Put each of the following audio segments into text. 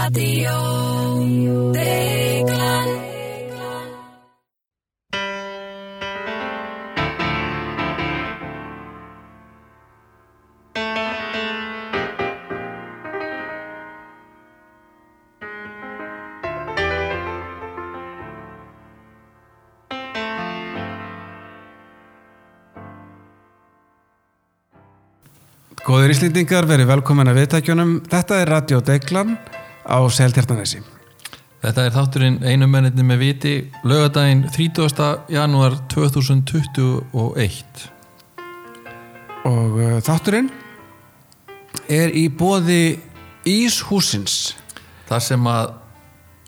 Radio Deglan Góðir Íslendingar, verið velkomin að viðtækjunum. Þetta er Radio Deiglan á Seltjartanesi. Þetta er þátturinn einu menninni með viti lögadaginn 30. janúar 2021 Og uh, þátturinn er í bóði Íshúsins. þar sem að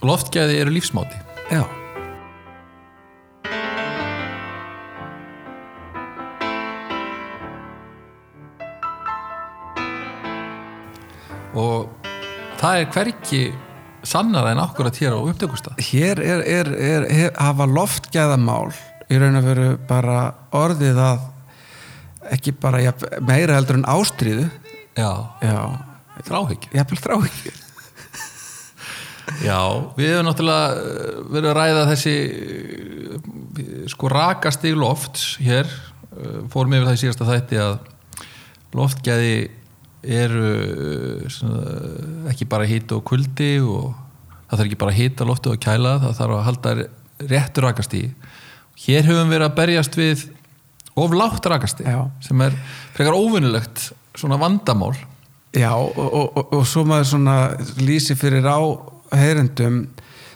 loftgæði eru lífsmáti Já. Það er hverki sannara en akkurat hér á upptökustad Hér er, er, er, er hafa loftgæðamál í raun og veru bara orðið að ekki bara jafn, meira heldur en ástríðu. Já, Já. þráhyggju Jafnvel þrá ekki. Já, við hefum náttúrulega eh, verið að ræða þessi eh, sko rakastig lofts hér, eh, fórum yfir það í síðasta þætti að loftgæði eru eh, svona, ekki bara hýta og kuldi og það þarf ekki bara að hýta loftu og kæla það þarf að halda réttur rakastíg hér höfum við að berjast við of látt rakastíg Já. sem er frekar óvinnilegt svona vandamál Já, og, og, og, og svo maður svona lýsi fyrir á heyrendum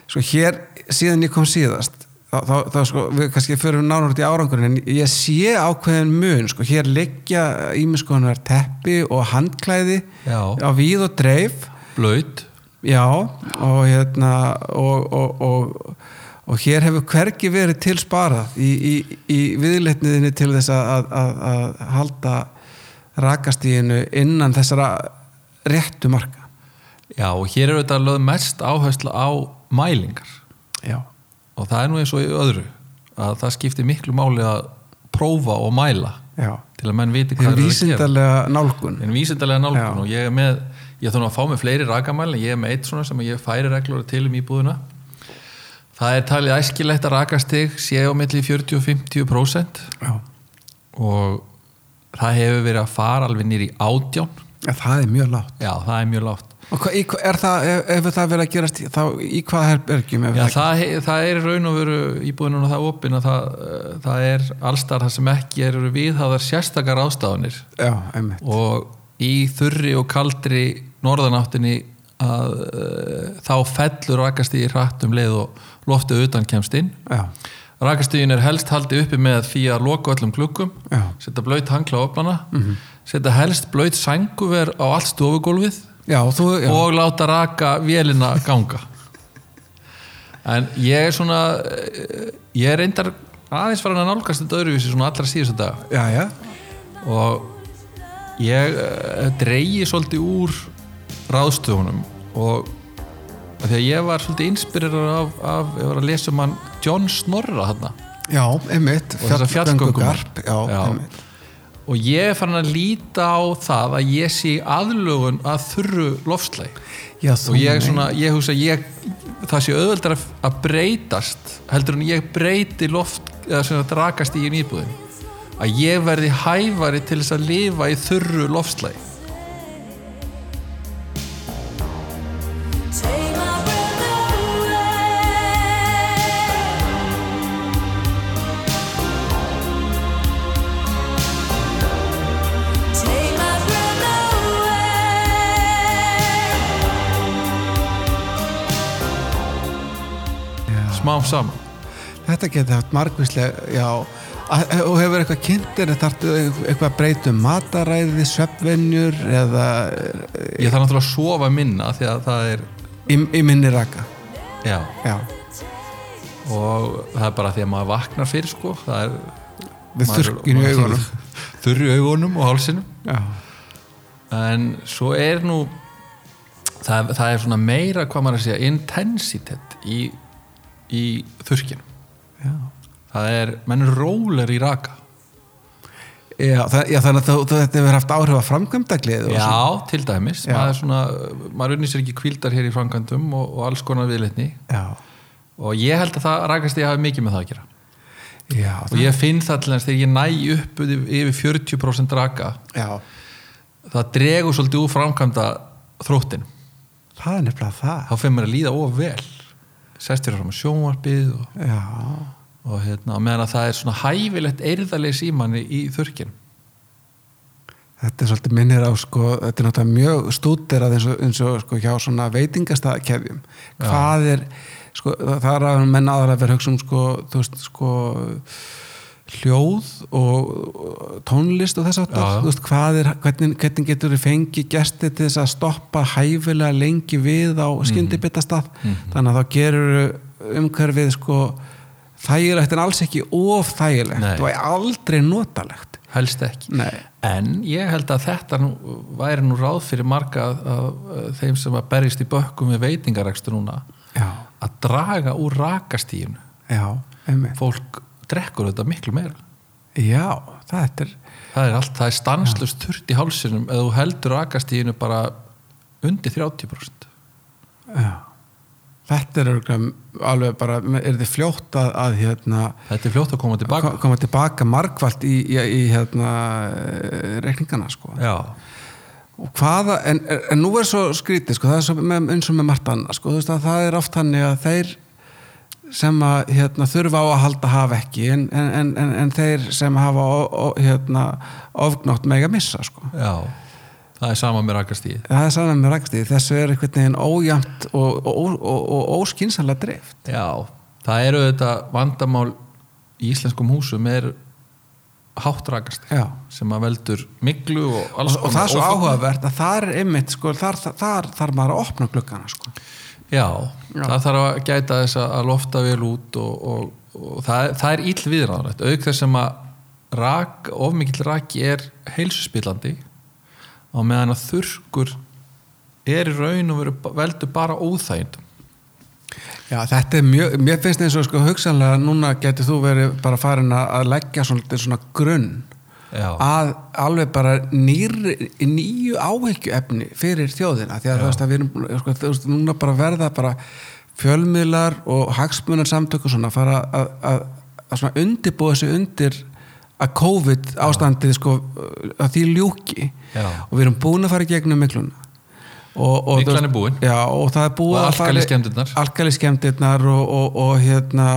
sko hér, síðan ég kom síðast þá, þá, sko, við kannski fyrir nánar út í árangurinn en ég sé ákveðin mun sko, hér liggja ímiskonar teppi og handklæði Já. á víð og dreif. Blöyt já, og hérna og, og, og, og hér hefur hvergi verið til sparað í, í, í viðleitniðinni til þess að, að, að halda rakastíðinu innan þessara réttu marka. Já, og hér er þetta lögð mest áherslu á mælingar. Já, og það er nú eins og öðru að það skiptir miklu máli að prófa og mæla já. til að menn viti hvað er að gera. nálgun. En vísindarlega nálgun Já. og ég er með ég þarf nú að fá með fleiri rakamæl en ég er með eitt svona sem ég færi reglur til um íbúðuna það er talið æskilegt að rakastig sé á milli 40-50% já. og það hefur verið að fara alveg nýri átján. Ja, það er mjög látt já, það er mjög lágt og hva, í, er það, ef, ef það verið að gerast þá í hvaða herbergjum Já, það, það, það er raun og veru íbúðinu og það opin að það, eh, það er allstar það sem ekki eru viðháðar sérstakar ástafanir já, og í þurri og kaldri norðanáttinni að uh, þá fellur rakastíði hratt um leið og loftið utan kemst inn. Já, rakastíðin er helst haldið uppi með því að loka öllum Já. setja blöyt hangla á opnana setja helst blöyt sænguver á allt stofugólfið já, þú, já. og láta raka vélina ganga. En ég er svona eh, ég er reyndar aðeins farin að nálgast þetta öðruvísi svona allra síðustu dag já, og ég uh, dreigi svolítið úr ráðstöfunum og því að ég var svolítið inspirerar af, af ég var að lesa um hann John Snorra þarna. Já, einmitt. Fjallgöngugarp, já, Já. einmitt og ég er farin að líta á það að ég sé í aðlögun að þurru lofslæg já, og ég, meinar- svona, ég hugsa ég, það sé auðveldar að, breytast heldur en ég breyti loft eða sem þetta rakast í íbúðin að ég verði hæfari til þess að lifa í þurru loftslæg smám saman. Þetta geti haft margvíslega, já og hefur eitthvað kynntir þarftu eitthvað að breyta um mataræði, svefnvenjur eða ég þarf náttúrulega að sofa minna því að það er í, í minni raka. Já, já, og það er bara því að maður vaknar fyrir sko. Það er við þurrkinu í augunum. Þurr í augunum og hálsinum. Já, en svo er nú það, það er svona meira hvað maður að segja intensitet í, í þurrkinu já. Það er, menn er róler í raka. Já, það, já þannig að þetta hefur haft áhrif að framkvæmdaglið og svona. Já, til dæmis, Já. maður, er svona, maður unnir sér ekki kvildar hér í framkvæmdum og, og alls konar viðleitni. Já, og ég held að það rækast ég hafi mikið með það að gera. Já, og ég finn það til þess þegar ég næ upp yfir yfir 40% raka. Já, það dregur svolítið úr framkvæmda þróttin það er nefnilega það. þá fyrir mér að líða of vel sest þér fram á sjónvarpið og, Já, og hérna, meðan að það er svona hæfilegt eirðarlega símanni í þurrkin þetta er svolítið minnir á sko, þetta er náttúrulega mjög stúderað eins og, eins og sko, hjá svona veitingastæðakefjum. Hvað er, sko, það er að menna aðra að að hugsa um sko, þú veist, sko, hljóð og tónlist og þess er, hvernig, hvernig getur þið fengið gesti til þess að stoppa hæfilega lengi við á skyndibitastað, þannig að þá gerur umhverfið sko þægilegt en alls ekki of þægilegt og aldrei notalegt. helst ekki. Nei. en ég held að þetta nú, væri nú ráð fyrir marga af, af þeim sem að berjast í bökkum við veitingarekstu núna Já, að draga úr einmitt. fólk drekkur þetta miklu meira. Já, það er það er allt, það er stanslust þurrt í hálsinum eða þú heldur rakastíðinu bara undir 30% já. Þetta er alveg bara, er þið fljótt að, að hérna, þetta er fljótt að koma tilbaka ko- koma tilbaka margvalt í, í, í hérna eh, reikningana sko. já, hvaða, en, en nú er svo skrítið sko, það er svo með, eins og með margt annað sko, að það er oft þannig að þeir sem að hérna, þurfa á að halda hafa ekki en, en, en, en, en þeir sem hafa o, o, hérna, ofgnótt mega missa sko. já það er sama með rakastíð það er saman með rækstíð, þessu er einhvern veginn ójæmt og, og, og, og óskinsanlega drift já, það eru þetta vandamál í íslenskum húsum er hátt rakastíð Já. sem að veldur miklu og alls og það er svo áhugavert að það er einmitt sko, þar, þar, þar þarf maður að opna gluggana sko. Já, Já. það þarf að gæta þess að lofta vel út og, og, og það, það er ill viðræðanlegt auk þess sem að rak, of mikill raki er heilsuspillandi á meðan að þurrkur er í raun og veru veldur bara óþægindum Já, þetta er mjög, mér finnst eins og sko hugsanlega núna getur þú verið bara farin að að leggja svona, svona grunn Já, að alveg bara nýr, nýju áhyggjuefni fyrir þjóðina því að þú veist að við erum búin- sko, þú veist, núna bara verða bara fjölmiðlar og hagsmunar samtöku svona fara að, að, að svona undirbúa sig undir að COVID ástandið sko að því ljúki. Já. og við erum búin að fara í gegnum mikluna. Og, og, veist- er búin. já, og það er búið Og alkaliskemmdirnar og, og, og hérna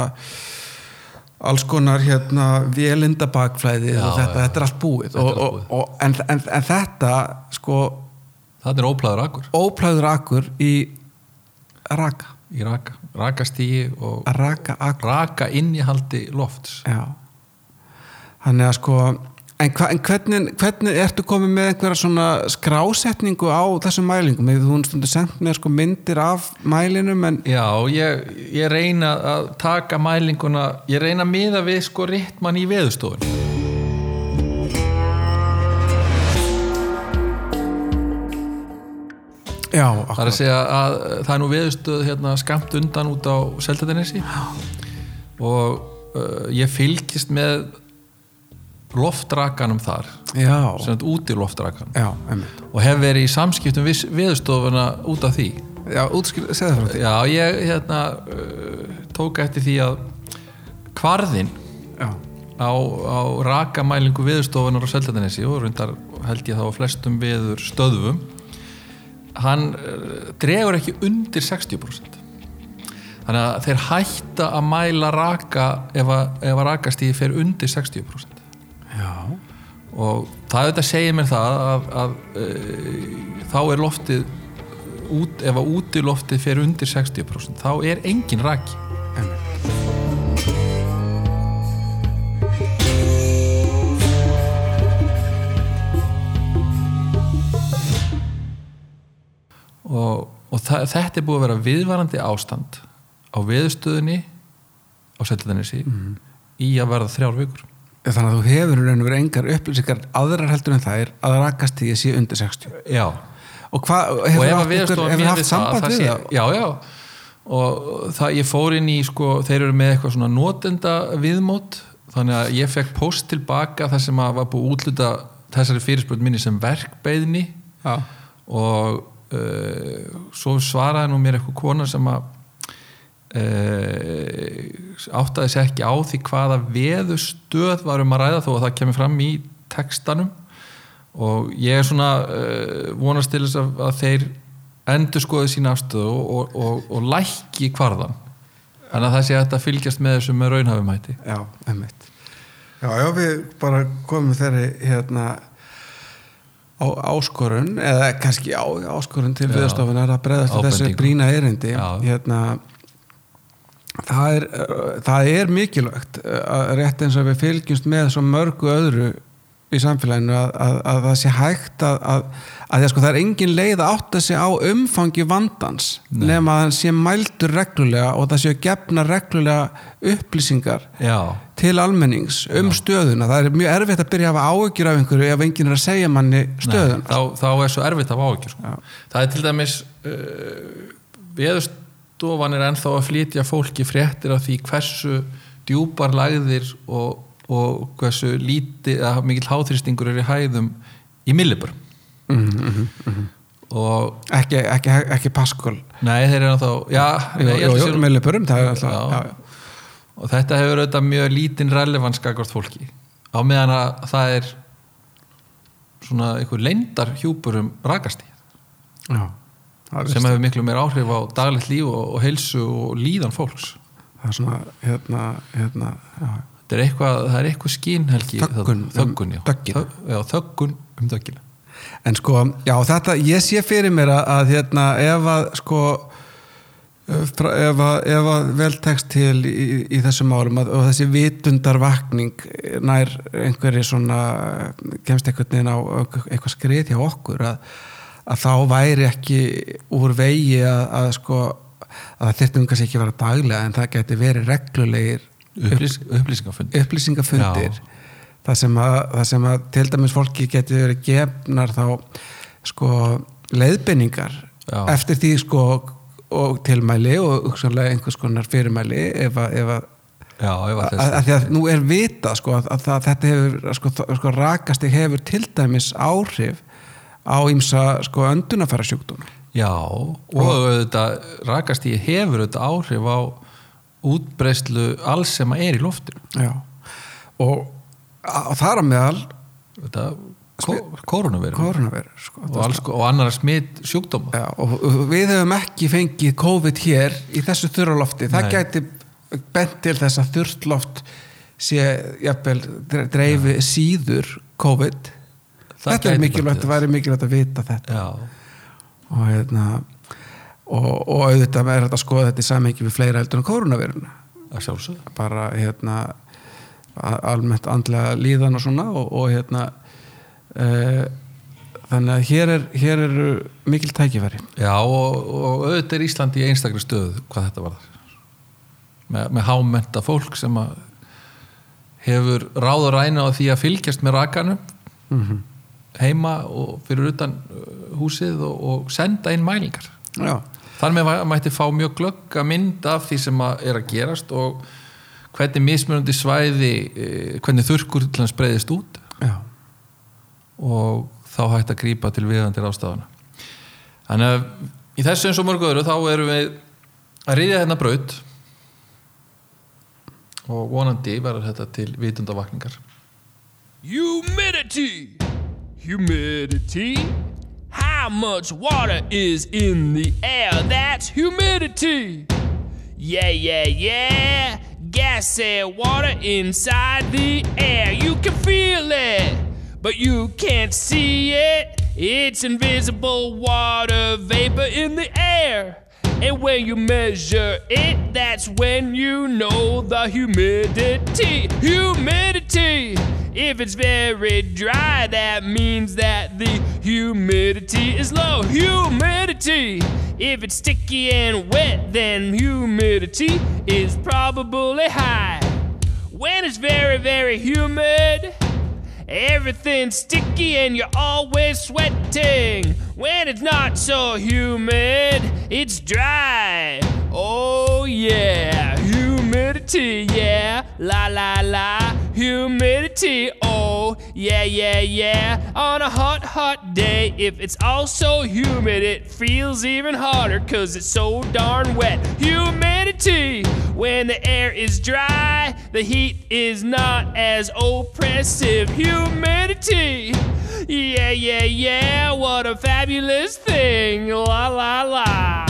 alls konar hérna vélindabakflæði Já, og þetta, já. þetta er allt búið, Þetta er og, allt og, og, en, en, en þetta sko það er óplæður akkur óplæður akkur í raka. Í raka, rakastígi og raka raka innihaldi lofts. Já. Þannig að sko en, hva, en hvernig, hvernig ertu komið með einhverja svona skrásetningu á þessum mælingum, eða þú stundur sendt mér sko myndir af mælinum en Já, ég, ég reyna að taka mælinguna, ég reyna að miða við sko rittmann í veðustofun já, Það er að segja að það er nú veðustöð hérna skamt undan út á Seltadenesi og uh, ég fylgist með loftrakanum þar já, sem þetta út í loftrakan já, og hef verið í samskiptum við veðustofuna út af því. Já, útskil, segðu frá því. Já, ég hérna uh, tók eftir því að kvarðin á, á rakamælingu viðurstofunar á Seldanessi og reyndar held ég þá flestum viður stöðvum hann uh, dregur ekki undir 60% þannig að þeir hætta að mæla raka ef að, að rakastíði fer undir 60% já, og það auðvitað segir mér það að, að uh, þá er loftið út, ef að úti loftið fer undir 60% þá er engin raki. Einmitt. Og, og það, þetta er búið að vera viðvarandi ástand á veðustöðunni á Seldanessi í að verða þrjár vikur þannig að þú hefur raun og verið engar upplýsingar aðrar heldur en það er að rakast því að sé undir 60 já, og hvað, og hefur ef að haft, veðustofan hefur haft það, samband það við sé, það já, já. Og það, ég fór inn í sko, þeir eru með eitthvað svona notenda viðmót. Þannig að ég fekk post tilbaka þar sem að var búið útluta þessari fyrirspurn minni sem verkbeðni Já. og uh, svo svaraði nú mér eitthvað kona sem að áttaði sér ekki á því hvaða veðustöð var um að ræða þó að það kemur fram í textanum. Og ég er svona uh, vonast til þess að, að þeir endur skoði sína afstöðu og, og, og, lækki kvarðan þannig að það sé að fylgjast með þessu með raunhafum hætti. Já, einmitt. Já, já, við bara komum þeirri hérna á áskorun eða kannski á, áskorun til viðstofunar að breyðast þessu brína erindi. Já. hérna það er, uh, það er mikilvægt að rétt eins og við fylgjumst með svo mörgu öðru í samfélaginu að, að, að það sé hægt að, að, að, að sko, það er engin leið að átta sig á umfangi vandans Nei. nema að hann sé mældur reglulega og það sé gefna reglulega upplýsingar Já, til almennings um stöðuna. Það er mjög erfitt að byrja að hafa áhyggjur af einhverju ef enginn er að segja manni stöðuna. Nei, þá, þá er svo erfitt að fá ekki sko. það er til dæmis uh, veðustofan er ennþá að flytja fólki fréttir af því hversu djúpar lagðir og, og hversu lítið að mikill háþrýstingur er í hæðum í millibur Mhm, og ekki, ekki, ekki paskól nei þeir eru þá já, jú, sé- milliburum það er alltaf Já. já, og þetta hefur auðvitað mjög lítinn relevans skakvart fólki. Á meðan að það er svona einhver leyndar hjúpur um rakastíð Já. Það, sem hefur miklu meir áhrif á daglegt líf og, og heilsu og líðan fólks. Það er svona hérna, hérna þetta er eitthvað, það eitthvað skín helgi Þöggun um þöggun, já. þöggun um döggina. En sko, já þetta ég sé fyrir mér að, að hérna ef að sko fra- ef að, að vel tekst til í, í þessum málum að, og þessi vitundarvakning nær einhverju svona kemst einhvern veginn á eitthvað skrið hjá okkur að, að þá væri ekki úr vegi að, að sko að það þyrftum kannski ekki að vera daglega en það geti verið reglulegir Upplýs, upplýsingafund upplýsingafundir Já. það sem, að, það sem að til dæmis fólki geti verið gefnar þá sko leiðbendingar Já. eftir því sko og tilmæli og hugsanlega einhvers konar fyrirmæli ef að, ef að, já, að því að nú er vita sko að, að það, þetta hefur sko, sko rakasti hefur til dæmis áhrif á ímsa sko öndunafæra sjúkdóma já, og auðvitað rakast í hefur auðvitað áhrif á útbreyslu alls sem er í loftinu. Já. og að þar að meðal þetta, koronavirur sko, og, alls, og annara smitt sjúkdóma Já, og og við hefum ekki fengið COVID hér í þessu þurralofti það gæti bent til þess að þurrloft sé jafnvel dre- dreifi síður COVID Það þetta er mikilvægt, það væri mikilvægt að vita þetta. Já, og hérna og, og auðvitað er þetta að skoða þetta í samhengi við fleira heldur en koronaviruna bara hérna almennt andlega líðan og svona og, og hérna uh, þannig að hér er hér eru mikil tækifæri. Já, og, og auðvitað er Ísland í einstakri stöðu hvað þetta var með, með hámenta fólk sem að hefur ráð og ræna á því að fylgjast með rakanum. Mm heima og fyrir utan uh, húsið og, og senda inn mælingar. Já, þar með va- mætti fá mjög glögga mynd af því sem að er að gerast og hvernig mismunandi svæði eh, hvernig þurrkur til hans breyðist út. Já, og þá hægt að grípa til viðandi rástafana þannig að í þessu eins og mörgu öðru þá erum við að riðja hérna braut og vonandi verður þetta til vitundavakningar Humidity. Humidity. How much water is in the air? That's humidity. Yeah, yeah, yeah. Gas and water inside the air. You can feel it, but you can't see it. It's invisible water vapor in the air. And when you measure it, that's when you know the humidity. Humidity. If it's very dry, that means that the humidity is low. Humidity. If it's sticky and wet, then humidity is probably high. When it's very, very humid, everything's sticky and you're always sweating. When it's not so humid, it's dry. Oh yeah, humidity, yeah, la la la. humidity. Oh, yeah, yeah, yeah. On a hot, hot day, if it's also humid, it feels even hotter because it's so darn wet. Humidity. When the air is dry, the heat is not as oppressive. Humidity. Yeah, yeah, yeah. What a fabulous thing. La, la, la.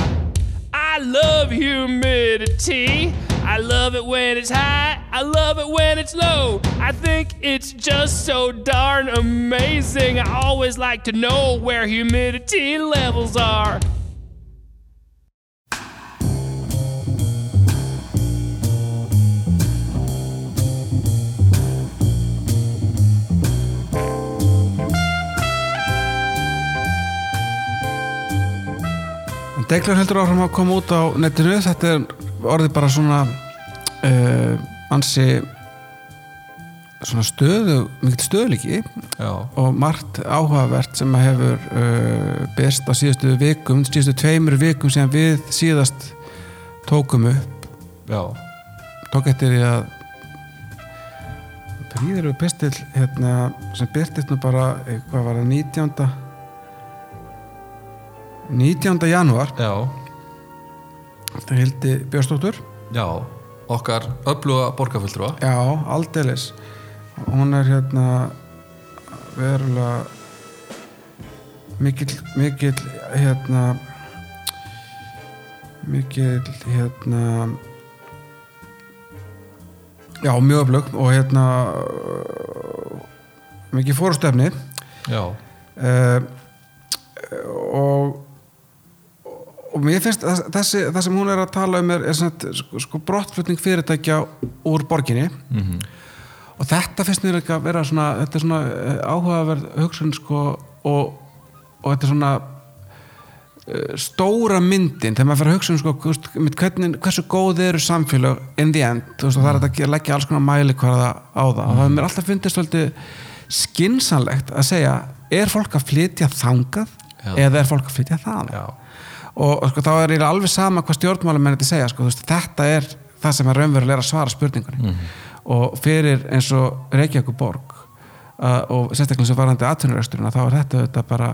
I love humidity. I love it when it's high. I love it when it's low. I think it's just so darn amazing. I always like to know where humidity levels are. En Deiglar heldur áfram að koma út á netinu. Þetta er orðið bara svona uh, ansi svona stöðu mikill stöðliki Já, og margt áhugavert sem að hefur uh, best á síðustu vikum síðustu tveimur vikum sem við síðast tókum upp. Já, tók eftir því að príður við pistil hérna, sem byrtist nú bara eh, hvað var það 19. 19. janúar. Já, það hildi Björnsdóttur. Já Okkar öfluga borgarfulltrúa. Já, aldeilis. Hún er hérna verulega mikill mikill hérna mikill hérna já, mjög öflug og hérna mikið fórstefni Já, uh, og og mér finnst þess, þessi, það sem hún er að tala um er, er svona, sko, sko brottflutning fyrirtækja úr borginni. Mhm. og þetta finnst mér ekki að vera svona þetta er svona eh, áhugaverð hugsun sko og, og þetta er svona eh, stóra myndin. Þegar maður fyrir að hugsa um sko, hvernig, hversu góð eru samfélag in the end veist, og það er að leggja alls konar mæli hvaða á það. Og það er mér alltaf fyndist skinsanlegt að segja er fólk að flytja þangað Já. eða er fólk að flytja það já, og, og sko, þá er alveg sama hvað stjórnmálum þetta segja sko, veist, þetta er það sem er raunverulega er að svara spurningunni. Og fyrir eins og Reykjavík borg uh, og sérstaklega sem varandi atvinnureksturinn þá er þetta, þetta bara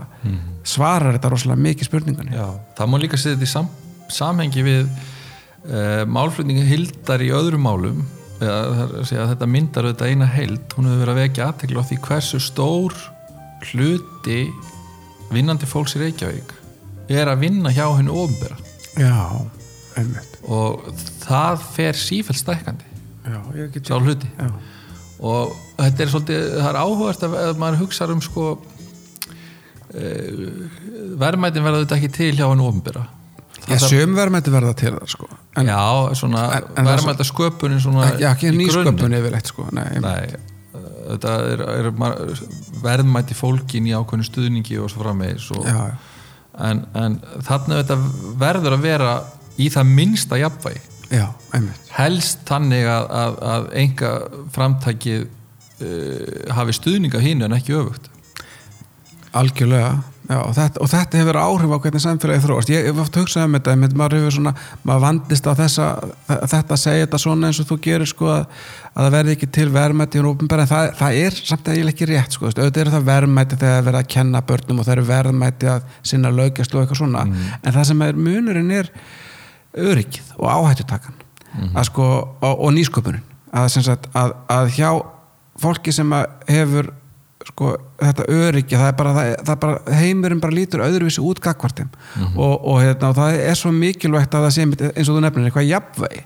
svarar þetta rosalega mikið spurningunni. Já Það má líka setja þetta í sam, samhengi við uh, málflutningi hildar í öðrum málum. Eða, er að segja, að þetta myndar auðvitað eina heild. Hún hefur verið að vekja aðtekla á því hversu stór hluti vinnandi fólks í Reykjavík er að vinna hjá henni ofnbera Já, einmitt. Og það fer sífælt stækkandi Já, ég get sá hluti. Já, og þetta er svolítið, það er áhugast að maður hugsa um sko e, verðmætin verða þetta ekki til hjá henni ofnbera Já söm verðmætti verða til það sko. En, já, svona verðmæta sköpunin svona ekki, ekki í grunninn. nýsköpun yfirleitt sko. Nei. Nei, þetta er, er verðmæti fólkin í ákveðinu stuðningi og svo framvegis og, já, en, en þarna verður að vera í það minnsta jafnvægi. Já, helst þannig að, að, að enga framtækið uh, hafi stuðninga hínu en ekki öfugt. Algjörlega, já, og þetta, og þetta hefur áhrif á hvernig samfélagi þróast. Ég hef oft hugsað um þetta, maður svona, maður vandist á þessa, þetta að segja þetta svona eins og þú gerir sko að, að það verði ekki til verðmætti það, það er samt eiginlega ekki rétt sko, auðvitað er það verðmætti þegar það er verið að kenna börnum og það eru verðmætti að sinna lögjast og eitthvað svona, en það sem er munurinn er öryggið og áhættutakan. Að sko, og, og nýsköpunin. Að, að, að hjá fólki sem að hefur sko, þetta öryggi það er bara, það, það er bara, heimurinn bara lítur öðruvísi út gagvartum og, og, hérna, og það er svo mikilvægt að það sé eins og þú nefnir eitthvað jafnvægi.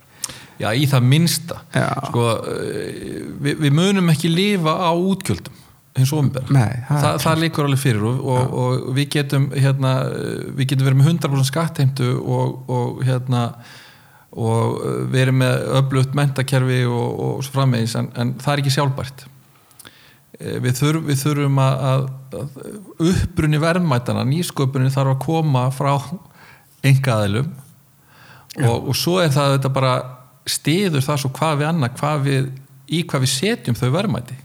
Já, í það minnsta. Já. sko, eh, við, við munum ekki lifa á útgjöldum eins og ofnbæra Nei, það líkur alveg fyrir og, og, og við getum hérna, eh, við getum verið með 100% skattheimtu og, og hérna og eh, verið með öflugt mentakerfi og, og svo framvegis en, en það er ekki sjálfbært við, þurf, við þurfum að, að, að upprunni verðmætana nýsköpunin þarf að koma frá engaðilum og, og svo er það þetta bara stiður það svo hvað við annað hvað við, í hvað við setjum þau verðmæti.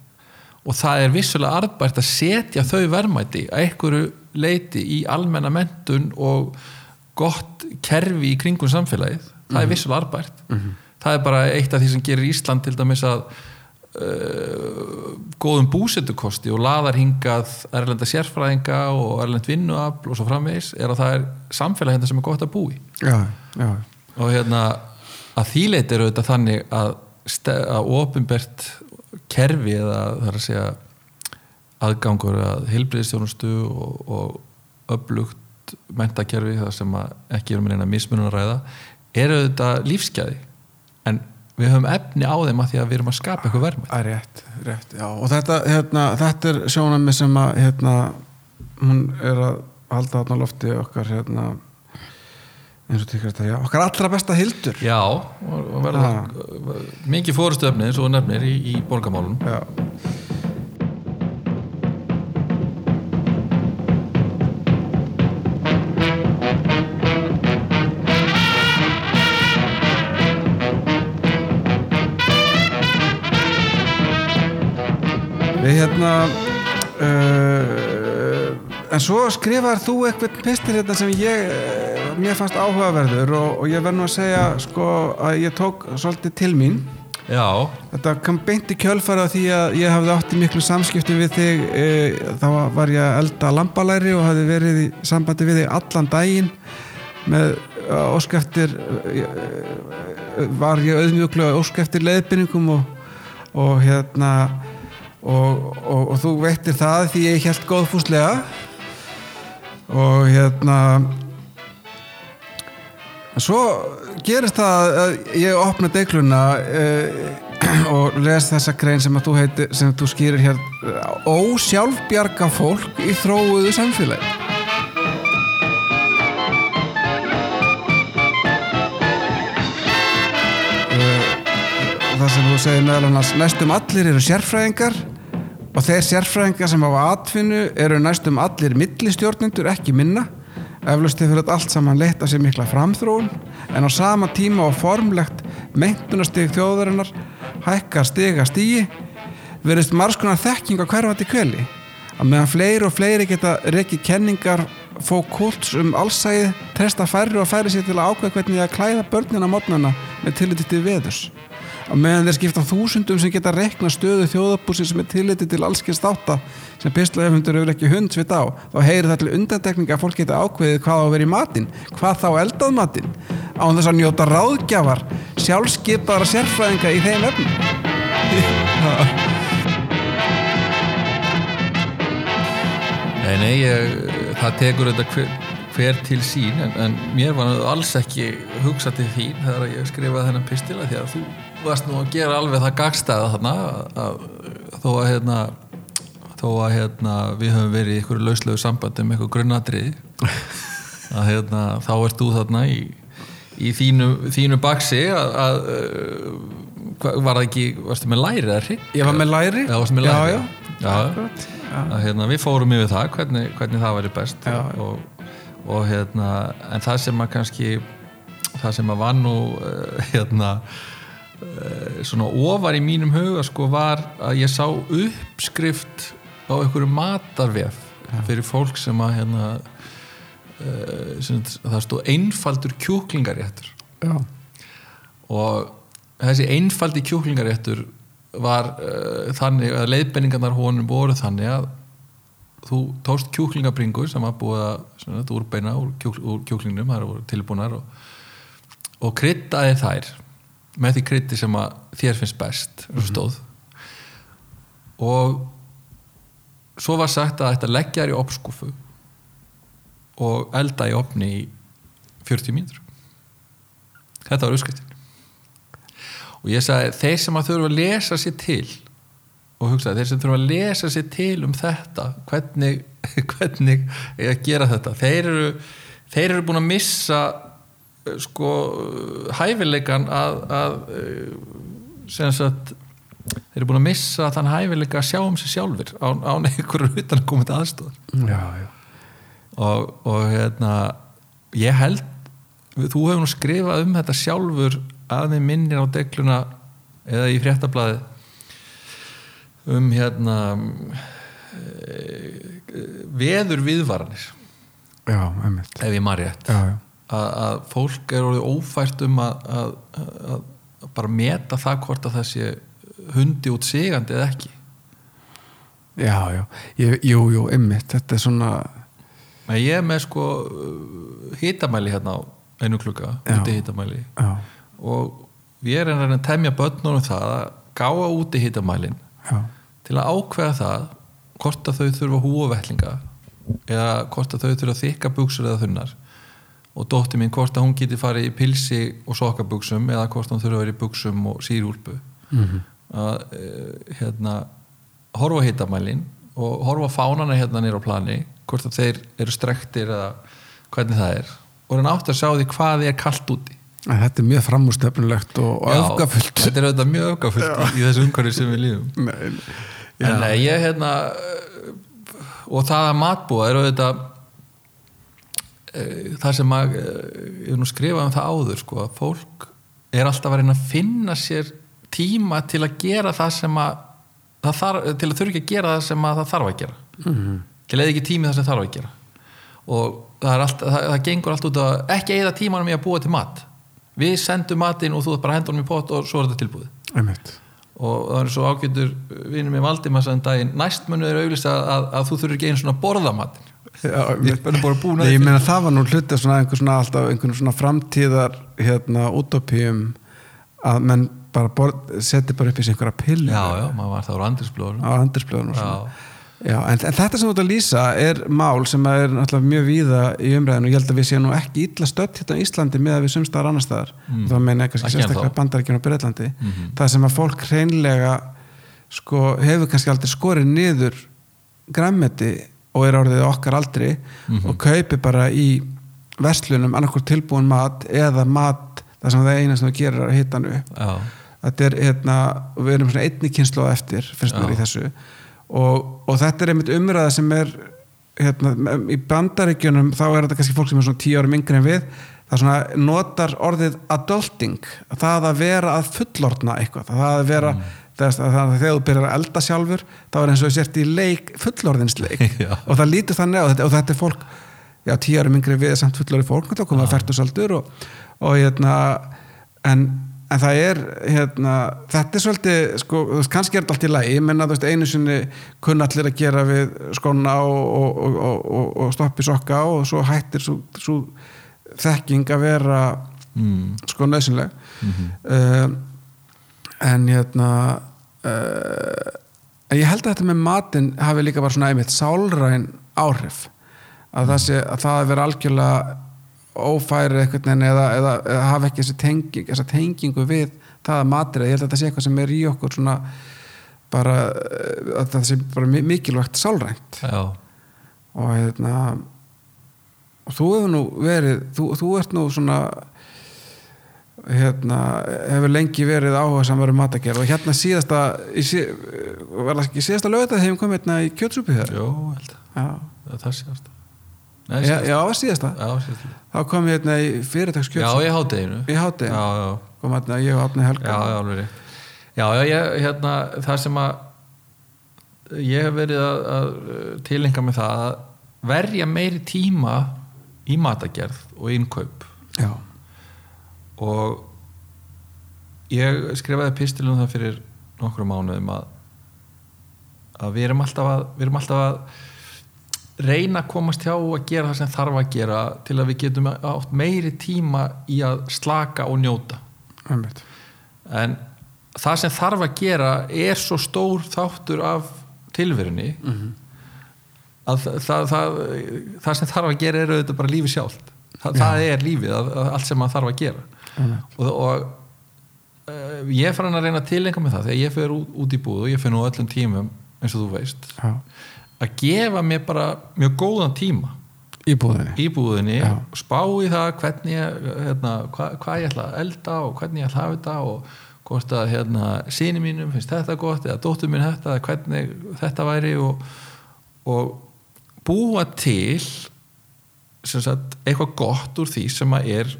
Og það er vissulega arðbært að setja þau verðmæti að einhverju leiti í almenna mentun og gott kerfi í kringum samfélagið. Það er vissulega arðbært. Það er bara eitt af því sem gerir Ísland til dæmis að góðum búsetukosti og laðar hingað erlenda sérfræðinga og erlend vinnuafl og svo framvegis er að það er samfélag hérna sem er gott að búi já, já, og hérna að þýleit eru þetta þannig að, að ofinbert kerfi eða það er að segja aðgangur að heilbriðistjónustu og, og öflugt mentakerfi það sem ekki erum meina mismunum að ræða eru þetta lífsgæði við höfum efni á þeim að því að við erum að skapa eitthvað er rétt, rétt, já. Og þetta, hérna, þetta er sjónami sem að, hérna, hún er að halda á lofti okkar, hérna, eins og að, já, okkar allra besta hildur. Já, og verða mikið fórustu efni eins og nefnir í, í borgamálunum Já. Hérna uh, en svo skrifar þú eitthvað pistil hérna sem ég uh, mér fannst áhugaverður og, og ég verð nú að segja sko að ég tók svolítið til mín. Já, Þetta kom beint í kjölfara því að ég hafði átt í miklu samskiptum við þig e, þá var ég að elda lambalæri og hafði verið í sambandi við þig allan daginn. Með uh, óskeftir uh, var ég auðmjöglega óskeftir leiðbynningum og, og hérna og, og, og þú veittir það því ég held góðfúslega og hérna En Svo gerist það að ég opna deikluna uh, og les þessa grein sem að þú heitir, sem þú skýrir hér ósjálfbjarga fólk í þróuðu samfélagi. Uh, það sem þú segir meðal annars næstum allir eru sérfræðingar og þeir sérfræðingar sem hafa atvinnu eru næstum allir millistjórnendur ekki minna. Eflaust hefur þetta allt saman leitt að sér mikla framþróun. En á sama tíma og formlegt meintunastig þjóðarinnar hækkar stiga stígi verðist margskonar þekking á hverfandi kveli að meðan fleiri og fleiri geta rekið kenningar fó kults um allsæðið tresta færri og færri sér til að ákveða hvernig að klæða börnina mótnana með tilliti til veðurs að meðan þeir skipta þúsundum sem geta rekna stöðu þjóðabúsins með tilliti til allskins þátta sem pislaöfundur hefur ekki hundsvit á þá heyrir það til undantekninga að fólk geta ákveðið hvað á að vera í matinn hvað þá eldað matinn án þess að njóta ráðgjafar sjálfskeipaðara sérfræðinga í þeim efnum. Nei, nei, ég, það tekur þetta hver, hver til sín en, en mér var alls ekki hugsa til þín þegar ég skrifaði þennan pistila því að þú varst nú að gera alveg það gagstæða þarna að, þó að hérna þó að hérna við höfum verið í ykkur lauslegu sambandi með ykkur grunnadrið að hérna þá ert þú þarna í, í þínu, þínu baksi að, að var það ekki, varstu með læri eða hrygg? Ég var með læri. Já, með læri. Já, já, já. Að, hérna, við fórum yfir það hvernig, hvernig það væri best og, og hérna en það sem að kannski það sem að var nú uh, hérna svona ofar í mínum huga sko var að ég sá uppskrift á einhverju matarvef fyrir fólk sem að hérna uh, sem, það stóð einfaldur kjúklingaréttur. Já. og þessi einfaldi kjúklingaréttur var uh, þannig að leiðbenningarnar honum voru þannig að þú tókst kjúklingabringu sem var búið að úrbeina úr, kjúk, úr kjúklingnum, það voru tilbúnar og, og kryddaði þær með því kryddi sem að þér finnst best mm -hmm. og svo var sagt að þetta leggja þær í opskúfu og elda í opni í 40 mínútur. Þetta var uppskriftin. Og ég sagði þeir sem að þurfa að lesa sér til og hugsaði þeir sem þurfa að lesa sér til um þetta hvernig, hvernig er að gera þetta? Þeir eru, þeir eru búin að missa sko hæfileikan að, að eh, sem sagt þeir eru búin að missa þann hæfileika að sjá um sig sjálfur án, án einhverju utan að koma til aðstofar já, já. og, og hérna ég held þú hefur nú skrifað um þetta sjálfur að þið minnir á degluna eða í fréttablaði um hérna veður viðvaranir já, einmitt ef ég maður rétt já, já. Að, að fólk er orðið ófært um að, að, að, bara meta það hvort að það sé hundi út sigandi eða ekki. Já, já, ég, jú, jú, ymmit þetta er svona Men ég er með sko hitamæli hérna á einu klukka úti hitamæli. Já, og er að reyna að temja börnunum það að gáa úti hitamælin já, til að ákveða það hvort að þau þurfa húavellinga eða hvort að þau þurfa þykka buksur eða þunnar og dótti mín hvort að hún geti farið í pilsi og sokkabuksum eða hvort hún þurfa að vera í buksum og sírúlpu. Mhm. að eh, hérna horfa á hitamælin og horfa fánana hérna nýra á plani hvort að þeir eru strektir eða hvernig það er. Og hann átt að sjá því hvað er kallt úti. En þetta er mjög framústefnulegt og, og öfgafullt. þetta er auðvitað mjög öfgafullt í, þessu umhverfi sem við lífum Nei, en ég hérna og það að matbúa er auðvitað það sem að e, ég hef nú skrifað um það áður sko, að fólk er alltaf að reyna að finna sér tíma til að gera það sem að það þarf, til að þurfa ekki að gera það sem að það þarf að gera. Mhm. til eða ekki tími það sem þarf að gera. Og það, er allt, það, það gengur allt út að ekki eða tímanum í að búa til mat. Við sendum matinn og þú bara honum í pott og svo er þetta tilbúið. Einmitt. og það er svo ágætur vinnum með Valdimar sem daginn næst munu er auðvist að, að, að þú þurfir ekki einu svona að ég meina það var nú hluti svona einhver svona alltaf einhvern svona framtíðar hérna utopíum að menn bara seti bara upp í sig einhverja pillu já, já, maður var það á andrisblóður á andrisblöðun og svona. Já. Já, en, en þetta sem þú ert að lýsa er mál sem er náttúrulega mjög víða í umræðinu og ég held að við séum nú ekki illa stödd hérna á Íslandi með að við sumstaðar annar staðar. Mm. þá meina ég kannski Ekki sérstaklega bandaríkjum og Breitlandi það sem að fólk hreinlega sko, hefur kannski aldrei skorið niður græmmeti og er orðið okkar aldri og kaupi bara í verslunum annarkur tilbúin mat eða mat það sem það eina sem það gerir er að hitta upp já, þetta er hérna, við erum svona einni kynslu á eftir, finnst mér Já. í þessu og, og þetta er einmitt umræða sem er hérna, í bandaríkjunum þá er þetta kannski fólk sem er svona tíu árum yngri en við það svona notar orðið adulting, það að vera að fullorna eitthvað, það að vera Mm. Þess, að það, þegar þú byrjar að elda sjálfur þá er eins og sért í leik, fullorðinsleik og það lítur þannig á þetta og þetta er fólk, já tíu árum yngri við er samt fullorði fólk, þá komum við að færtusaldur og, og hérna en, en það er hérna, þetta er svolítið sko, kannski er þetta allt í lagi ég menna þú veist, einu sinni kunna allir að gera við skona og, og, og, og, og stoppi sokka og svo hættir svo, svo þekking að vera mm, sko nöðsynleg mm en hérna uh, ég held að þetta með matinn hafi líka bara svona einmitt sálræn áhrif. Að það sé að það að vera algjörlega ófæri eitthvað eða, eða, eða hafa ekki þessi tenging, þessa tengingu við það að matur, ég held að þetta sé eitthvað sem er í okkur svona bara eh, að það sé bara mi- mikilvægt sálrænt. Já, og hérna og þú hefur nú verið þú, þú ert nú svona hérna hefur lengi verið áhuga samverðu matagerð og hérna síðasta sí, var það ekki síðasta lögða þegar við komum hérna í kjötsúpi þér jó, held að. Það síðast Nei, já, síðast. já, var síðasta. Þá kom ég hérna í fyrirtags já, kjötsúpi í hádeginu. Í hátegi já, já, kom hérna ég og Átni Helga. Já, já, alveg já, já, ég, hérna, það sem að ég hef verið að, að tilenga með það að verja meiri tíma í matagerð og innkaup. Já, og ég skrifaði pistil um það fyrir nokkru mánuðum að að við erum alltaf að við erum alltaf að reyna að komast hjá og að gera það sem þarf að gera til að við getum átt meiri tíma í að slaka og njóta. Einmitt. En það sem þarf að gera er svo stór þáttur af tilverunni að það, það, það, það sem þarf að gera er auðvitað bara lífi sjálft. Það, það er lífið, allt sem maður þarf að gera. Og, og uh, ég fann að reyna að tilenga með það þegar ég fyrir út, út í búð og ég nú á öllum tímum eins og þú veist já, að gefa mér bara mjög góðan tíma. Í búðinni. Í búðinni spá í það hvernig ég, hérna, hva, hvað ég ætla að elda og hvernig ég ætla að hafa þetta og hvort að hérna, síni mínum finnst þetta gott eða dóttur mín þetta hvernig þetta væri og, og búa til sem sagt, eitthvað gott úr því sem að er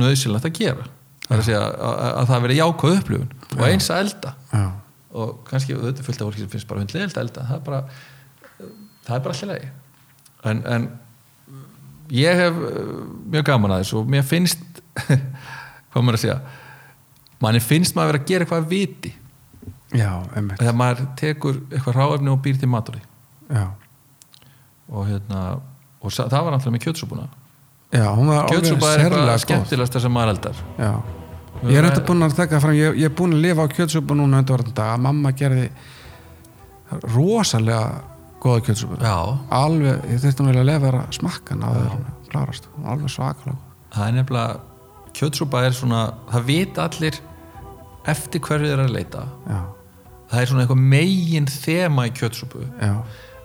nöðsynlegt að gera. Það er að segja að, að, að það veri jákvæð upplifun og eins að elda. Já, og kannski fullt af fólki sem finnst bara hundlega elda. Það er bara það er bara alltaf lagi. En, en ég hef uh, mjög gaman að þessu og mér finnst hvað maður að segja manni finnst maður að vera að gera eitthvað að viti. Já, einmitt. Þegar maður tekur eitthvað ráefni og býr til matur já, og hérna og það var alltaf með kjötsúpuna já hún var alveg kjötsúpa er sérlega góð. skemmtilegsta sem maður eldar. Já. Ég er þetta búin að taka fram, ég, ég er búin að lifa á kjötsúpu núna að mamma gerði rosalega góða kjötsúpu. Já, alveg, ég þurfti að lefa að smakka hana áður en að klárast, Hún var alveg svakalega það er nefnilega kjötsúpa er svona, það vita allir eftir hverju þeir eru að leita. Já, það er svona eitthvað megin þema í kjötsúpu.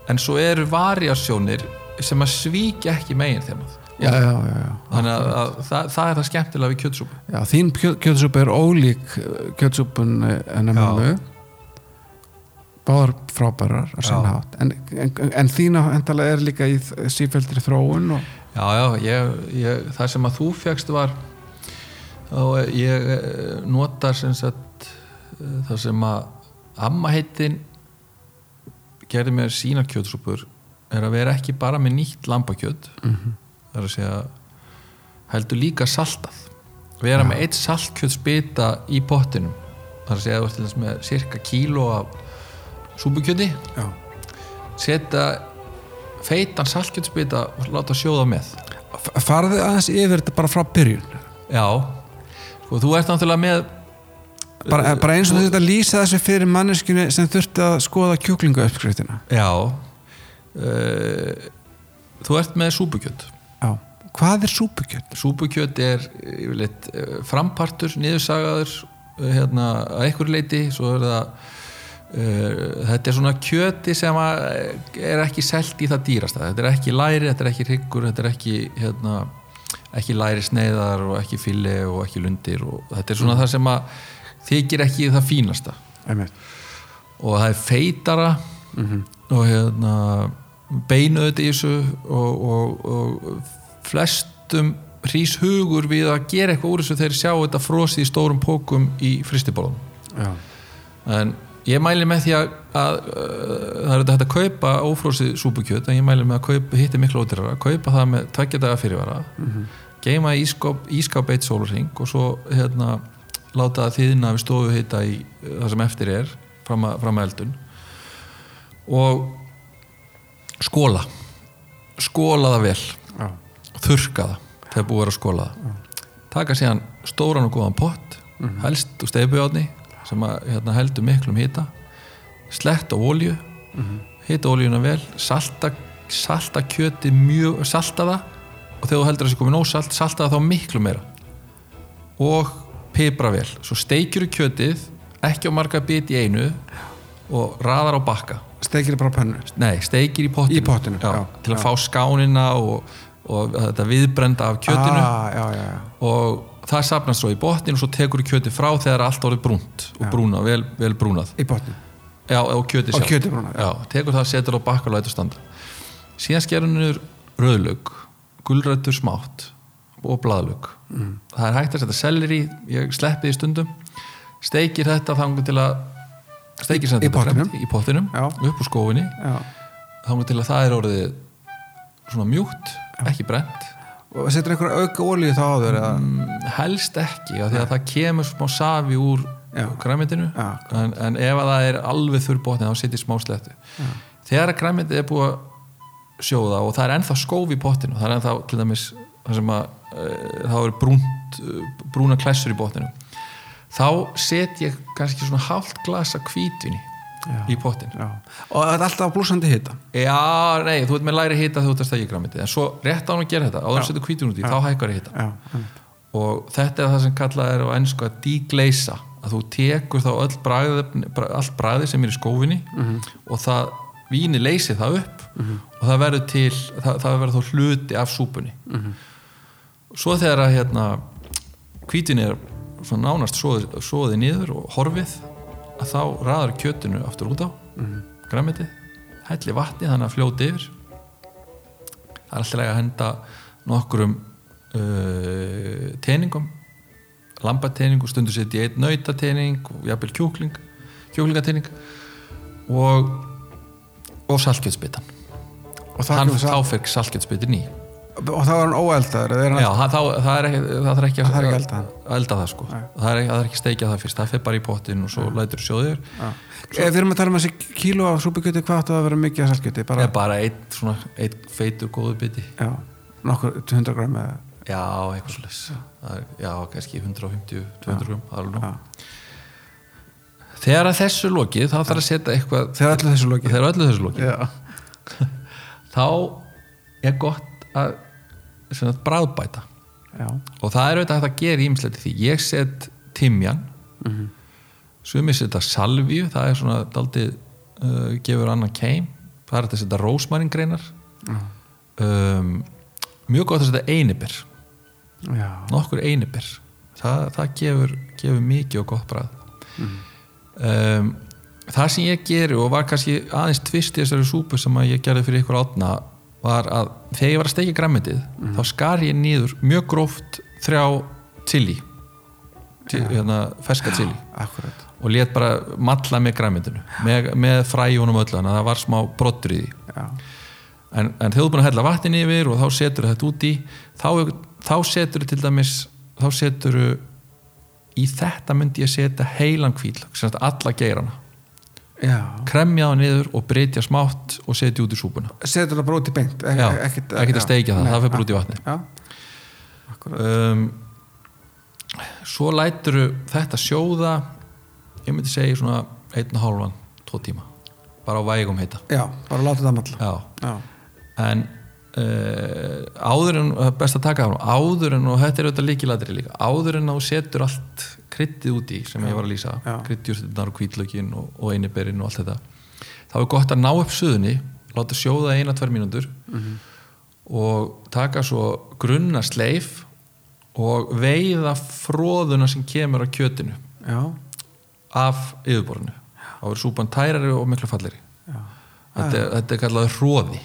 En svo eru variasjónir sem að svíkja ekki megin þemað já, já, þannig að, að það, það er það skemmtilega við kjötsúpu. Þín kjö, kjötsúpa er ólík kjötsúpun en að Já. mömmu báðar frábærar en, en, en þína endalega er líka í sífældri þróun og já, já, ég, ég, það sem að þú fegst var og ég eh, notar sem sagt eh, það sem að amma heitin gerði mér sína kjötsúpur er að vera ekki bara með nýtt lambakjöt. Mhm. Það er að segja heldur líka saltað. Vera með eitt saltkjötsbita í pottinum. Það er að segja að þú ert með cirka kíló af súpukjöti. Já, setja feitan saltkjötsbita og láta sjóða með. F- farðu aðeins yfir þetta bara frá byrjun. Já, sko þú ert náttúrulega með bara, bara eins og þú þetta lýsa þessu fyrir manneskinu sem þurfti að skoða kjúklinga uppskriftina já. Uh, þú ert með súpukjöt. já, hvað er súpukjöt? súpukjöt er yfirleitt eh, frampartur, niðursagaður eh, hérna að einhver leiti svo er það uh, þetta er svona kjöti sem eh, er ekki selt í það dýrasta. Þetta er ekki læri, þetta er ekki hryggur þetta er ekki hérna ekki læri sneiðar og ekki fili og ekki lundir og þetta er svona það sem að þykir ekki það fínasta. Einmitt. og það er feitara og hérna beinu þetta í þessu og, og, og flestum hrís hugur við að gera eitthvað úr þessu þegar sjá þetta frosið í stórum pókum í fristibólum en ég mæli með því að, að uh, það er þetta að kaupa ófrósið súpukjöt en ég mæli með að kaupa, hitti miklu ódýrara kaupa það með tveggja daga fyrirvara geima í ískáp, ískáp eitt sólurring og svo hérna láta það þýðina við stofu hitta í uh, það sem eftir er fram að, fram að eldun. Og skóla skóla það vel já, þurrka það þegar búið að skóla það. Taka síðan stóran og góðan pott helst úr steipujátni sem að hérna, heldur miklum hita slett á olju hita oljuna vel salta, salta kjöti mjög salta það og þegar þú heldur að það sé komið nóg salt salta það þá miklu meira. Og pipra vel. Svo steikjur kjötið ekki á marga bit í einu og raðar á bakka. Steikir bara á pönnu? Nei, steikir í pottinu, Í pottinu, já, til að já. fá skánina og, og þetta viðbrenda af kjötinu. Ah, já, já, já. og það sapnast svo í botnin og svo tekur kjötið frá þegar allt orðið brúnt og brúna, vel, vel brúnað. Í botni? Já, og kjötið Og sjálft. kjötið brúnað, tekur það, setur á bakka og lætur standa. Síðan skerur niður rauðlög gulrættur smátt og blaðlög Mm. það er hægt að setja selleri ég sleppi því stundum. Steikir þetta þangur til að steikir sem Í þetta fremd í pottinum Já. upp úr skófinni já. þangur til að það er orðið svona mjúkt, ekki brent og setur einhverja auka olíu þá áður mm, helst ekki, af því að það kemur smá safi úr græmitinu en, en ef að það er alveg þurr botni þá setjir smá slettu þegar græmitið er búið að sjóða og það er ennþá skóf í potinu það er ennþá til dæmis að e, þá er brúnt, brúna klessur í botinu þá set ég kannski svona hálft glasa hvítvinni Já. í potinu já. og það er alltaf blúsandi hita? Já, nei, þú ert með læri hita þú ert að stækja græmitið en svo rétt á hann að gera þetta áður að setja hvítun út í, þá hækkar já. og þetta er það sem kallað er á ennsku að degleisa að þú tekur þá öll bragð, allt bragði sem er í skófinni og það, víni leysi það upp og það verður til það, það verður þá hluti af súpunni. Svo þegar að hérna hvítin er nánast soðið niður og horfið að þá raðar kjötinu aftur út á. Mm græmitið, helli vatni þannig að fljóti yfir. Það er alltaf að henda nokkrum uh, teningum lambatening og stundu setja í einn nautatening og jafnvel kjúkling kjúklingatening og og saltkjötsbitan. Og þá fekk saltkjötsbitin í og þá er hann óeldaður er Já, það, það, er ekki það þarf ekki að Það þarf ekki að elda hann. elda það sko. Það er, það er ekki steikja það fyrst, það fer bara í pottin og svo lætur sjóðir. Ef við erum að tala um þessi kíló af súpugjöti, hvað áttu að vera mikið af salgjöti? Bara, bara einn svona, einn feitur góðu biti. Já, nokkur 100 gram eða Já, eitthvað svolítið Já, kannski 150, 200 grúm það er alveg. Þegar að þessu lokið, þá þarf að setja eitthvað Þegar öllu þessu lokið. Þegar öllu þessu lokið. Þá er gott að bráðbæta já, og það er auðvitað að gera ímsleti því. Ég set timjan mm -hmm. sumir setja salvíu það er svona daldið uh, gefur annan keim. Það er að setja rósmaringreinar um, mjög gott að setja einibir já, nokkur einibir það, það gefur, gefur mikið og gott bræð um, það sem ég geri og var kannski aðeins tvist í þessari súpu sem ég gerði fyrir ykkur átna var að þegar ég var að steikja græmitið þá skar ég niður mjög gróft þrjá chili til, hérna, ferska akkurat. Og let bara matla með græmitinu með, með fræjunum öllu þannig að það var smá brottur í því. En, en þegar þú er búin að hella vatnin yfir og þá setur þetta út í þá, þá setur til dæmis þá setur í þetta myndi ég setja heilan kvíl sem sagt alla geirana. Kremja það niður og breytja smátt og setja út í súpuna. Setur það bara út í beint ek, ekkert, að steikja það, Nei, það fer bara út í vatni. Um, svo lætur þetta sjóða ég myndi segja svona einn og hálfan, tvo tíma. Bara á vægum heita. Já, bara láta það. Já, en uh, áður en best að taka fram, áður en og þetta er auðvitað líkilætri líka áður en þú setur allt kryttið út í sem ég var að lýsa Já. kryddjúrstinnar og kvítlökin og, og einiberinn og allt þetta þá er gott að ná upp suðunni láta sjóða eina, tvær mínútur Mhm. og taka svo grunna sleif og veiða fróðuna sem kemur á kjötinu já, af yfirborðinu. Þá er súpan tærari og miklu falleri þetta, er- þetta er kallað hróði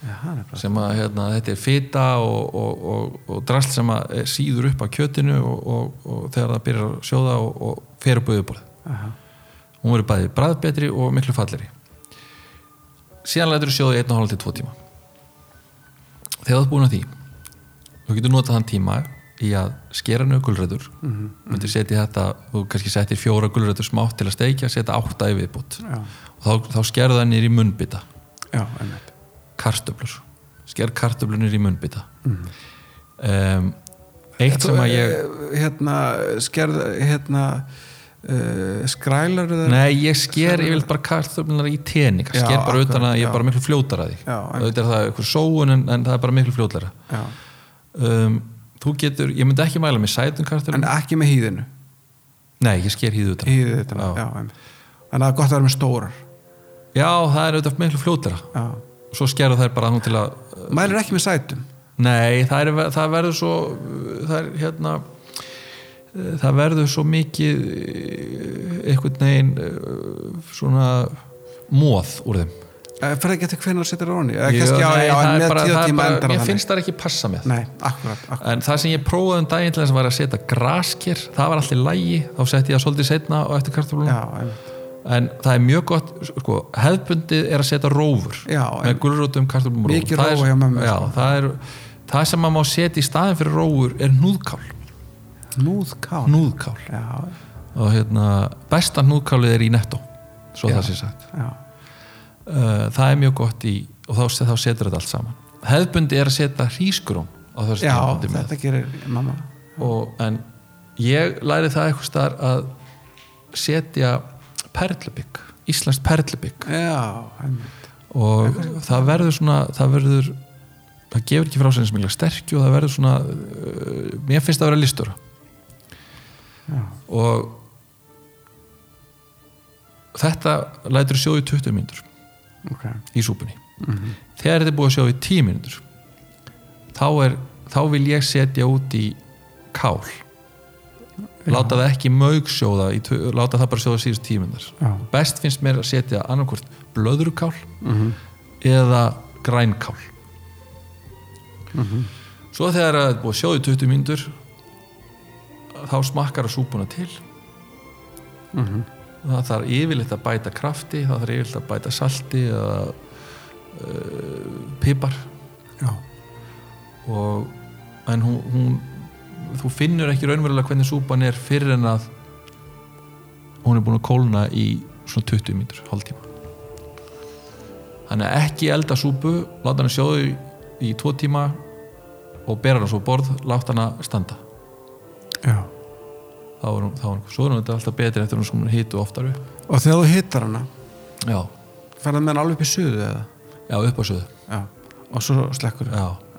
já, sem að hérna, þetta er fita og, og, og, og drasl sem síður upp á kjötinu og, og, og þegar það byrjar að sjóða og, og fer upp á yfirborð hún verður bæði bræðbetri og miklu falleri síðan lætur þú sjóða í 1,5 til 2 tíma. Þegar þú ert búin að því þú getur notað þann tíma í að skera nög gulrætur. Mm -hmm. myndir setja þetta, þú kannski settir fjóra gulrætur smátt til að steikja, setja átta Já, og þá, þá skerðu það nýr í munnbita. Já, einmitt kartöflur. Sker kartöflunir í munnbita. Um, eitt sem að ég Eh, Hérna, skerð Hérna uh, Skrælar eða nei, ég sker ég vil bara kartöflunar í tening Já, sker bara utan að ég er bara miklu fljótar að því. Auðvitað er það eitthvað sóun en, en það er bara miklu fljótlara Já, um, þú getur, ég myndi ekki mæla með sætum kartöflun en ekki með hýðinu? Nei, ég sker hýðu utan. Hýðið þetta, Já. já, Þannig að það er gott að vera með stórar. Já, það er auðvitað miklu fljótara. Já svo skerðu þær bara nú til að Mælir ekki með sætum? Nei, það, er, það verður svo það er hérna það verður svo mikið eh, einhvern veginn eh, svona móð úr þeim. Fyrir ekki eftir hvernig þú setur endar Mér það finnst það ekki passa með. Nei, akkurat, akkurat. En það sem ég prófaði um daginn til þess að væri að setja grasker, það var allir lægi þá setti ég það svolítið setna og eftir einmitt en það er mjög gott sko, hefðbundið er að setja rófur Já, með gulrótum kartöflum og rófur. Það er- mömmu, já, sko. það, er, það sem maður má setja í staðin fyrir rófur er núðkál Núðkál núðkál og hérna, besta núðkálið er í netto svo Já. það sé sagt uh, það er mjög gott í og þá, þá setur þetta allt saman hefðbundi er að setja hrísgróm á þessu tímapunkti með. þetta gerir mamma og, en ég læri það eitthvað staðar að setja perlubygg íslenskt perlubygg. Og það verður svona það verður það gefur ekki frá sér eins og mikla sterkju og það verður svona uh, mér finnst það að vera listur Já, og þetta lætur sjóðu í 20 mínútur ok. í súpunni. Þegar þetta er búið að sjóða í 10 mínútur þá, er, þá vil ég setja út í kál láta það ekki mögsjóða í tve- láta það bara sjóða síðust 10 mínútur Já. best finnst mér að setja annarkvort blöðrukál Mhm. eða grænkál. Svo þegar það er búið að sjóða í 20 mínútur þá smakkar að súpuna til. Það þarf yfirleitt að bæta krafti það þarf yfirleitt að bæta salti eða uh, pipar. Já, og en hún, hún þú finnur ekki raunverulega hvernig súpan er fyrir en að hún er búin að kólna í svona 20 mínútur, hálftíma. Þannig að ekki elda súpu láta hana sjóðu í, tvo tíma og bera hana svo borð láta hana standa. Já. þá er hún, svo er þetta alltaf betri eftir hún sem hýtu oftar upp. Og þegar þú hittar hana? Já, ferðar með hana alveg upp í suðu eða? Já upp á söðu já. og svo slekkur? Já.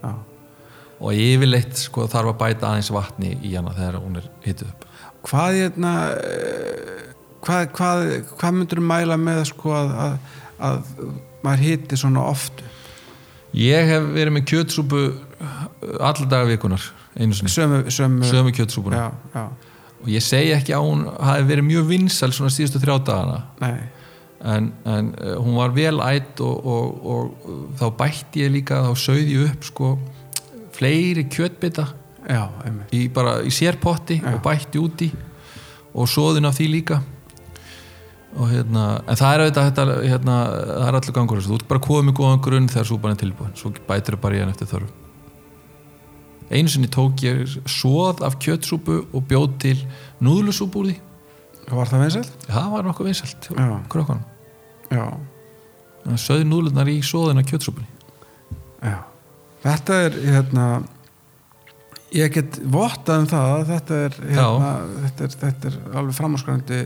Og yfirleitt sko þarf að bæta aðeins vatni í hana þegar hún er hýtuð upp. Hvað hérna eh, hvað, hvað, hvað myndur mæla með sko að, að, að maður hitti svona oft ég hef verið með kjötsúpu alla daga vikunar einu sinni, sömu, sömu, sömu kjötsúpuna. Já, já, og ég segi ekki að hún hafi verið mjög vinsæl svona síðustu þrjá dagana. Nei. En, en uh, hún var vel ætt og, og, og uh, þá bætti ég líka þá sauði ég upp sko fleiri kjötbita já, í, bara í sérpotti og bætti úti og svoðin af því líka. Og hérna en það er auðvitað þetta, hérna, það er allir gangur þú ert bara komið góðan grunn þegar súpan er tilbúin. Svo bætir þau bara í hann eftir þörf. Einu sinni tók ég svoð af kjötsúpu og bjóð til núðlusúpu úr því. Var það vinsælt? það var nokkuð Já. krökkunum. Sögði núðlunar í svoðina kjötsúpunni. Já þetta er hérna ég get vottað um það að þetta er, hérna, þetta er, þetta er alveg framáskrandi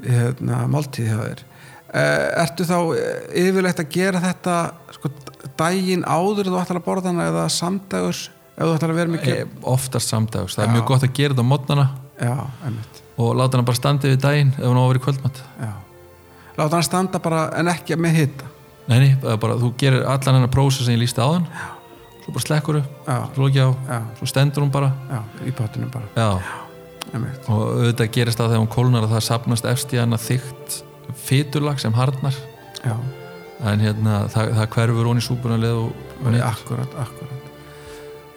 hérna, máltíð hjá þér. Eh, ertu þá eh, yfirleitt að gera þetta sko, daginn áður þú ætlar að borða hana eða samdagur ef þú ætlar að vera mikið e, oftast samdags, það er Já. mjög gott að gera þetta á mótnana og láta hana bara standa við daginn ef hún á að vera í kvöldmatt láta hann standa bara en ekki með hitta Nei, bara, þú gerir allan hennar prósess sem ég lísti áðan. Svo bara slekkur já, á, já, svo stendur hún bara. Já, í pottunum bara. Já, einmitt. og auðvitað gerist það þegar hún kólnar að það sapnast efst í hana þygt fytulag sem harnar já, en hérna, það, það hverfur hún í súpuna leið og, og Nei, akkurat, akkurat.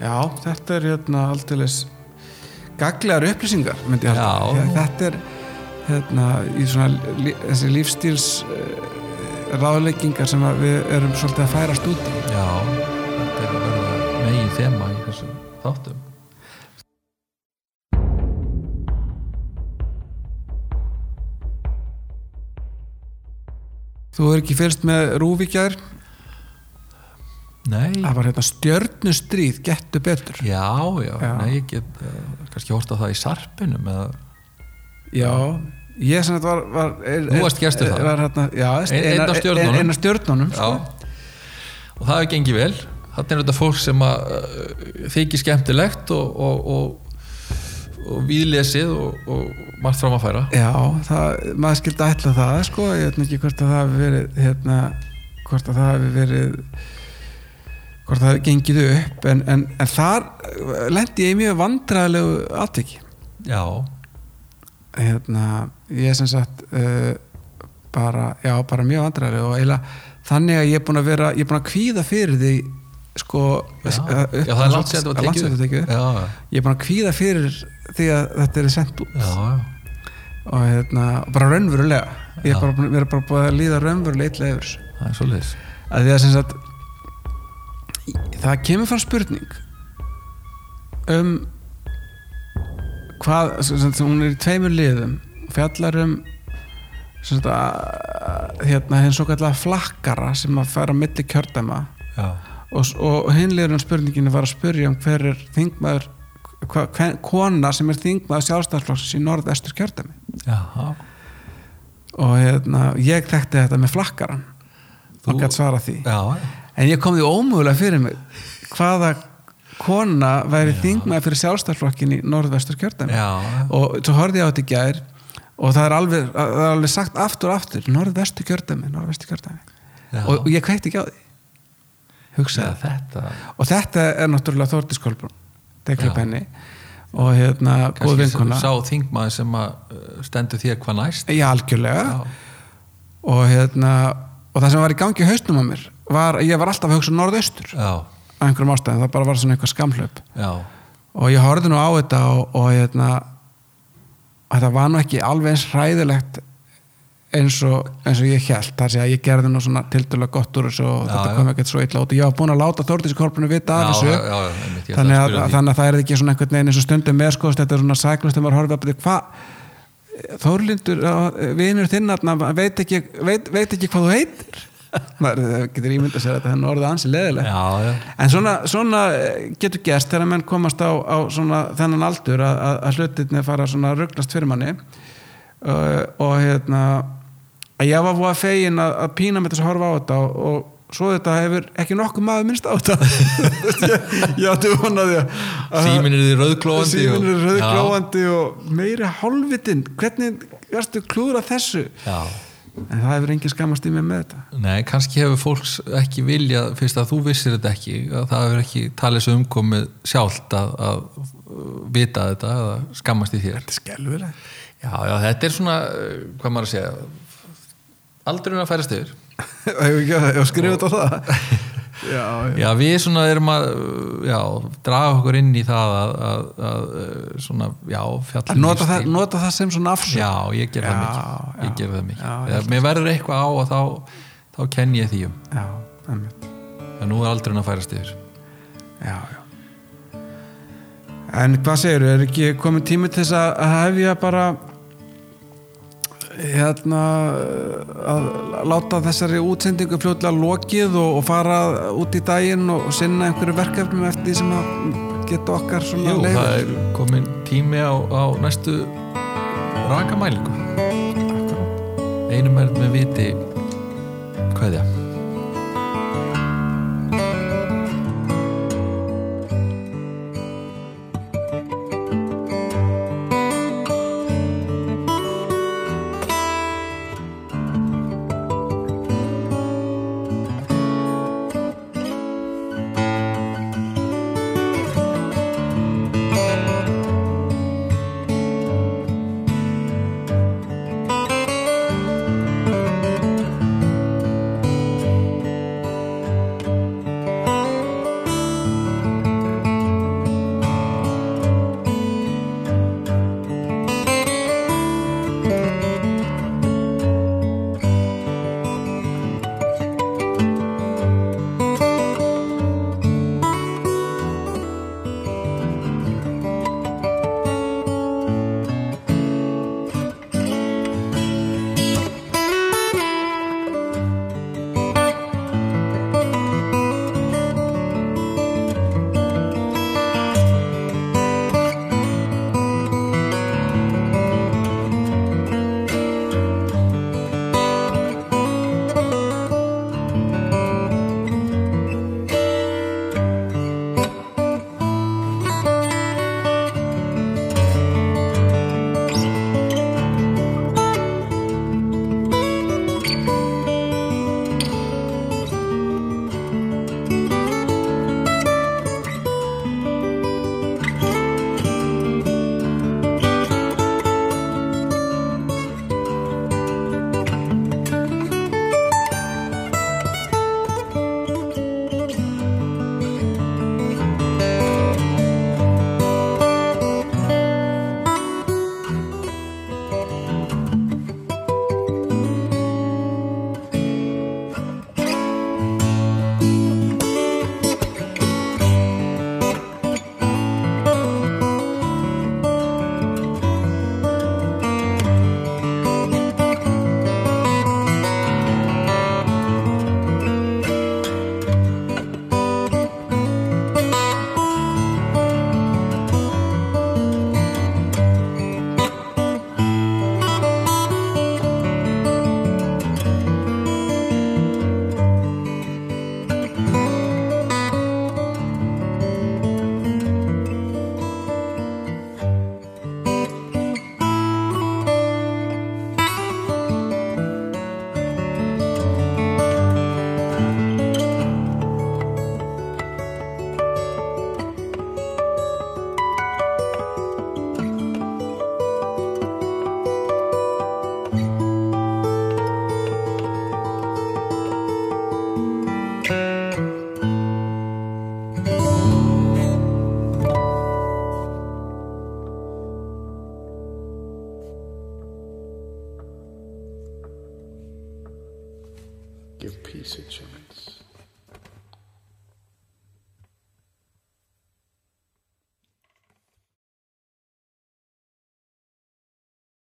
Já, þetta er hérna aldeilis gaglegar upplýsingar myndi ég halda. Já. Þetta er hérna í svona þessi lífstíls uh, ráðleggingar sem við erum svolítið að færast út í. Já, þetta er að verða megin þema í þessum þáttum. Þú er ekki fyrst með rúvíkjær Nei, það var hérna stjörnustríð gettu betur. Já, já, Já. nei, ég get uh, kannski horta það í sarpinum eða já, ég sem þetta var, var er, Þú varst gestur þar. var, hérna, já, Ein- einn af stjörnunum. einn af stjörnunum Já, sko. og það hefur gengið vel. Þannig er þetta fólk sem að uh, þykir skemmtilegt og, og, og, og víðlesið og, og margt fram að færa. Já, það, maður skildi ætla það sko, ég veit ekki hvort að það hefur verið hérna, hvort að það hefur verið hvort það hefur gengið upp. En, en, en þar lendi ég í mjög vandræðilegu atviki. Já, hérna, ég er sem sagt uh, bara, já, bara mjög vandræðilegu og eiginlega þannig að ég er búin að vera, ég er búin að kvíða fyrir því sko já, uh, já það er upp. Já, ég er búin að kvíða fyrir því að þetta er sendt út. Já, og hérna, bara raunverulega. Ég er bara, bara búin að líða raunverulega illa yfir það er svolítið að því að sem sagt það kemur fram spurning um hvað, sem sagt, hún er í tveimur liðum fjallar um sem sagt að hérna hinn svo kallega flakkara sem að fara á milli kjördæma. Já, og, og hinliðurinn spurninginu var að spurja um hver er þingmaður hva, hver, kona sem er þingmaður sjálfstæðsflokksins í norðestur kjördæmi. Já, og hérna, ég þekkti þetta með flakkaran Þú- og gætt svara því. Já, en ég kom því ómögulega fyrir mig hvaða kona væri þingmaður fyrir sjálfstæðsflokkin í norðvestur já, og svo horfði ég á þetta í gær og það er alveg, það er alveg sagt aftur og aftur norðvestur já. og, ég kveikti ekki á því. Hugsaði þetta og þetta er náttúrulega Þórtis Kolbrún Dekla Já. Penny og hérna góð vinkona. sá þingmaður sem að uh, stendur þér hvað næst? Já, algjörlega. Já, og hérna og það sem var í gangi hausnum á mér var ég var alltaf að hugsa norðaustur. Já, af einhverjum ástæðum, það bara var svona eitthvað skamhlaup. Já, og ég horfði nú á þetta og, og hérna þetta var nú ekki alveg eins hræðilegt eins og, eins og ég held þar sé að ég gerði nú svona tildulega gott úr þessu og Já, þetta kom ekkert svo illa út. Og ég var búin að láta Þórdísi Korpunu vita af þessu. já, ég þannig, að að, þannig að það er ekki svona einhvern veginn eins og stundum með sko, þetta er svona sæklust þegar maður horfið að byrja hvað Þórlindur, vinur þinn veit veit, veit ekki hvað þú heitir maður getur ímyndað sér að þetta orðið ansi leðileg já, já, En svona, svona eh, getur gerst þegar menn komast á, á svona þennan aldur að, að, hlutinni fara svona rugglast fyrir manni. Uh, og hérna að ég var búið að fegin að, að pína með þess að horfa á þetta og, og svo þetta hefur ekki nokkuð maður minnst á þetta. Ég, átti vonaði að símin er því rauðklóandi símin er rauðglóandi og meiri hálfvitin hvernig varstu klúður að þessu? Já, en það hefur engin skammast í mig með þetta. Nei, kannski hefur fólks ekki vilja fyrst að þú vissir þetta ekki að það hefur ekki talið svo umkomið sjálft að, að uh, vita þetta eða skammast í þér. Þetta er skelfilegt. Já, já, þetta er svona, uh, hvað maður að segja aldurinn að færast yfir. Hefur ekki að skrifa þetta á það já, já. Við svona erum að draga okkur inn í það að, að, að uh, svona, já, fjallin nota það, nota það sem svona afsökk Já, ég ger það mikið. Ég ger það mikið, Eða mér verður eitthvað á og þá, þá kenn ég því um. En nú er aldurinn að færast yfir. Já, já. En hvað segir er ekki komið tími til þess að hefja bara hérna að láta þessari útsendingu fljótlega lokið og, og fara út í daginn og sinna einhverju verkefnum eftir því sem að geta okkar svona leið það er komin tími á, á næstu rakamælingu einum er með viti kveðja